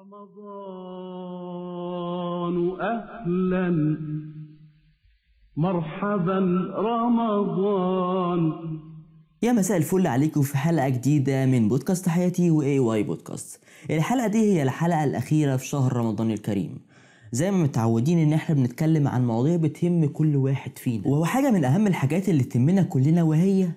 رمضان أهلا مرحبا رمضان. يا مساء الفل عليكم في حلقة جديدة من بودكاست حياتي way way podcast. الحلقة دي هي الحلقة الأخيرة في شهر رمضان الكريم. زي ما متعودين إن إحنا بنتكلم عن مواضيع بتهم كل واحد فينا. وهو حاجة من أهم الحاجات اللي تهمنا كلنا وهي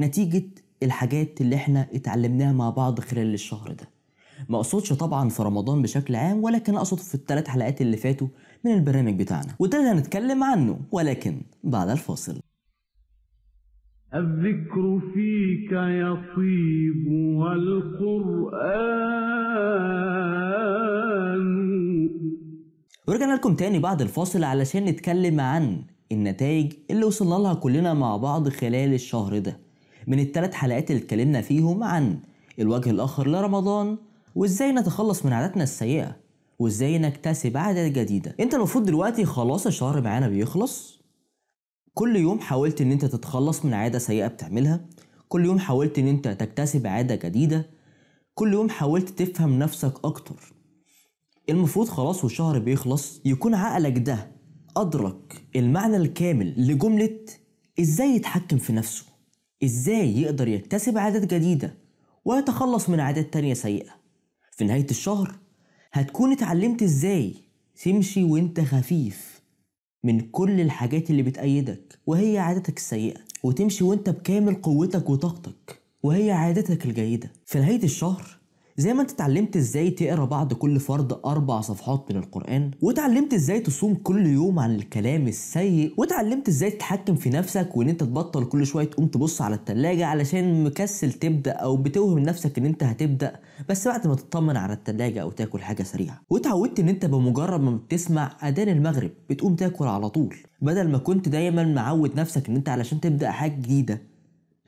نتيجة الحاجات اللي إحنا اتعلمناها مع بعض خلال الشهر ده. ما اقصدش طبعا في رمضان بشكل عام ولكن أقصد في الثلاث حلقات اللي فاتوا من البرنامج بتاعنا. وده اللي هنتكلم عنه ولكن بعد الفاصل. الذكر فيك يطيب والقرآن. ورجعنا لكم تاني بعد الفاصل علشان نتكلم عن النتائج اللي وصلنا لها كلنا مع بعض خلال الشهر ده. من الثلاث حلقات اللي اتكلمنا فيهم عن الوجه الآخر لرمضان وإزاي نتخلص من عاداتنا السيئة؟ وإزاي نكتسب عادات جديدة؟ أنت المفروض دلوقتي خلاص الشهر معانا بيخلص. كل يوم حاولت إن أنت تتخلص من عادة سيئة بتعملها. كل يوم حاولت إن أنت تكتسب عادة جديدة. كل يوم حاولت تفهم نفسك أكتر. المفروض خلاص والشهر بيخلص يكون عقلك ده أدرك المعنى الكامل لجملة إزاي يتحكم في نفسه. إزاي يقدر يكتسب عادات جديدة ويتخلص من عادات تانية سيئة. في نهاية الشهر. هتكون اتعلمت إزاي تمشي وأنت خفيف من كل الحاجات اللي بتأيدك وهي عادتك السيئة وتمشي وأنت بكامل قوتك وطاقتك وهي عادتك الجيدة. في نهاية الشهر زي ما انت اتعلمت إزاي تقرا بعد كل فرض أربع صفحات من القرآن وتعلمت إزاي تصوم كل يوم عن الكلام السيء وتعلمت إزاي تتحكم في نفسك وان انت تبطل كل شوية تقوم تبص على التلاجة علشان مكسل تبدأ أو بتوهم نفسك ان انت هتبدأ بس بعد ما تطمن على التلاجة أو تاكل حاجة سريعة. وتعودت ان انت بمجرد ما بتسمع اذان المغرب بتقوم تاكل على طول بدل ما كنت دايما معود نفسك ان انت علشان تبدأ حاجة جديدة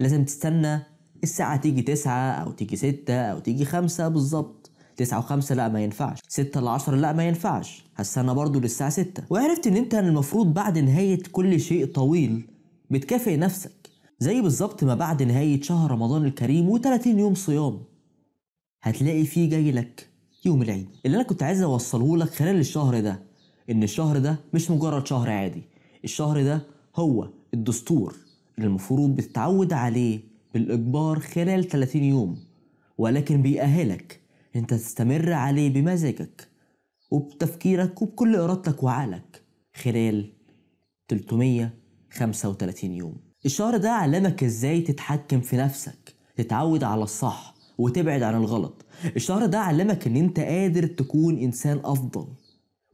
لازم تستنى الساعة تيجي تسعة أو تيجي ستة أو تيجي خمسة بالظبط. تسعة وخمسة لا ما ينفعش. ستة لعشرة لا ما ينفعش. هستنى برضو للساعة ستة. وعرفت إن أنت المفروض بعد نهاية كل شيء طويل بتكافئ نفسك. زي بالظبط ما بعد نهاية شهر رمضان الكريم و30 يوم صيام. هتلاقي فيه جاي لك يوم العيد. اللي أنا كنت عايز أوصله لك خلال الشهر ده إن الشهر ده مش مجرد شهر عادي. الشهر ده هو الدستور اللي المفروض بتتعود عليه بالإجبار خلال 30 يوم ولكن بيأهلك. أنت تستمر عليه بمزاجك وبتفكيرك وبكل إرادتك وعقلك خلال 335 يوم. الشهر ده علمك إزاي تتحكم في نفسك تتعود على الصح وتبعد عن الغلط. الشهر ده علمك إن أنت قادر تكون إنسان أفضل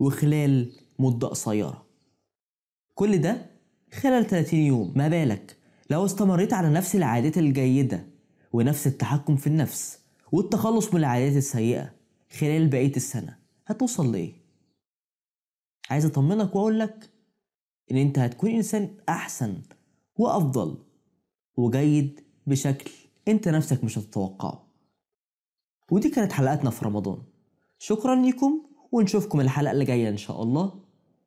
وخلال مدة قصيرة. كل ده خلال 30 يوم ما بالك؟ لو استمريت على نفس العادات الجيدة ونفس التحكم في النفس والتخلص من العادات السيئة خلال بقية السنة هتوصل لإيه؟ عايز أطمنك وأقول لك إن أنت هتكون إنسان أحسن وأفضل وجيد بشكل أنت نفسك مش هتتوقعه. ودي كانت حلقتنا في رمضان. شكرا لكم ونشوفكم الحلقة اللي جاية إن شاء الله.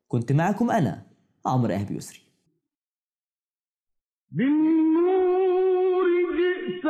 كنت معكم أنا عمرو أهبي يسري. بالنور جئت